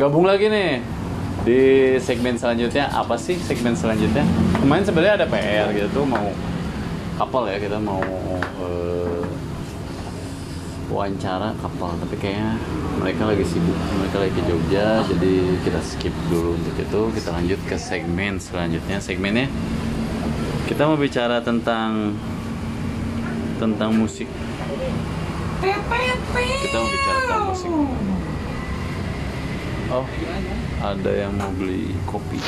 gabung lagi nih di segmen selanjutnya. Apa sih segmen selanjutnya? Kemarin sebenarnya ada PR gitu mau kapal ya kita mau eh, wawancara kapal tapi kayaknya mereka lagi sibuk mereka lagi ke Jogja jadi kita skip dulu untuk itu. Kita lanjut ke segmen selanjutnya. Segmennya kita mau bicara tentang tentang musik. Kita mau bicara tentang musik oh. Ada yang mau beli kopi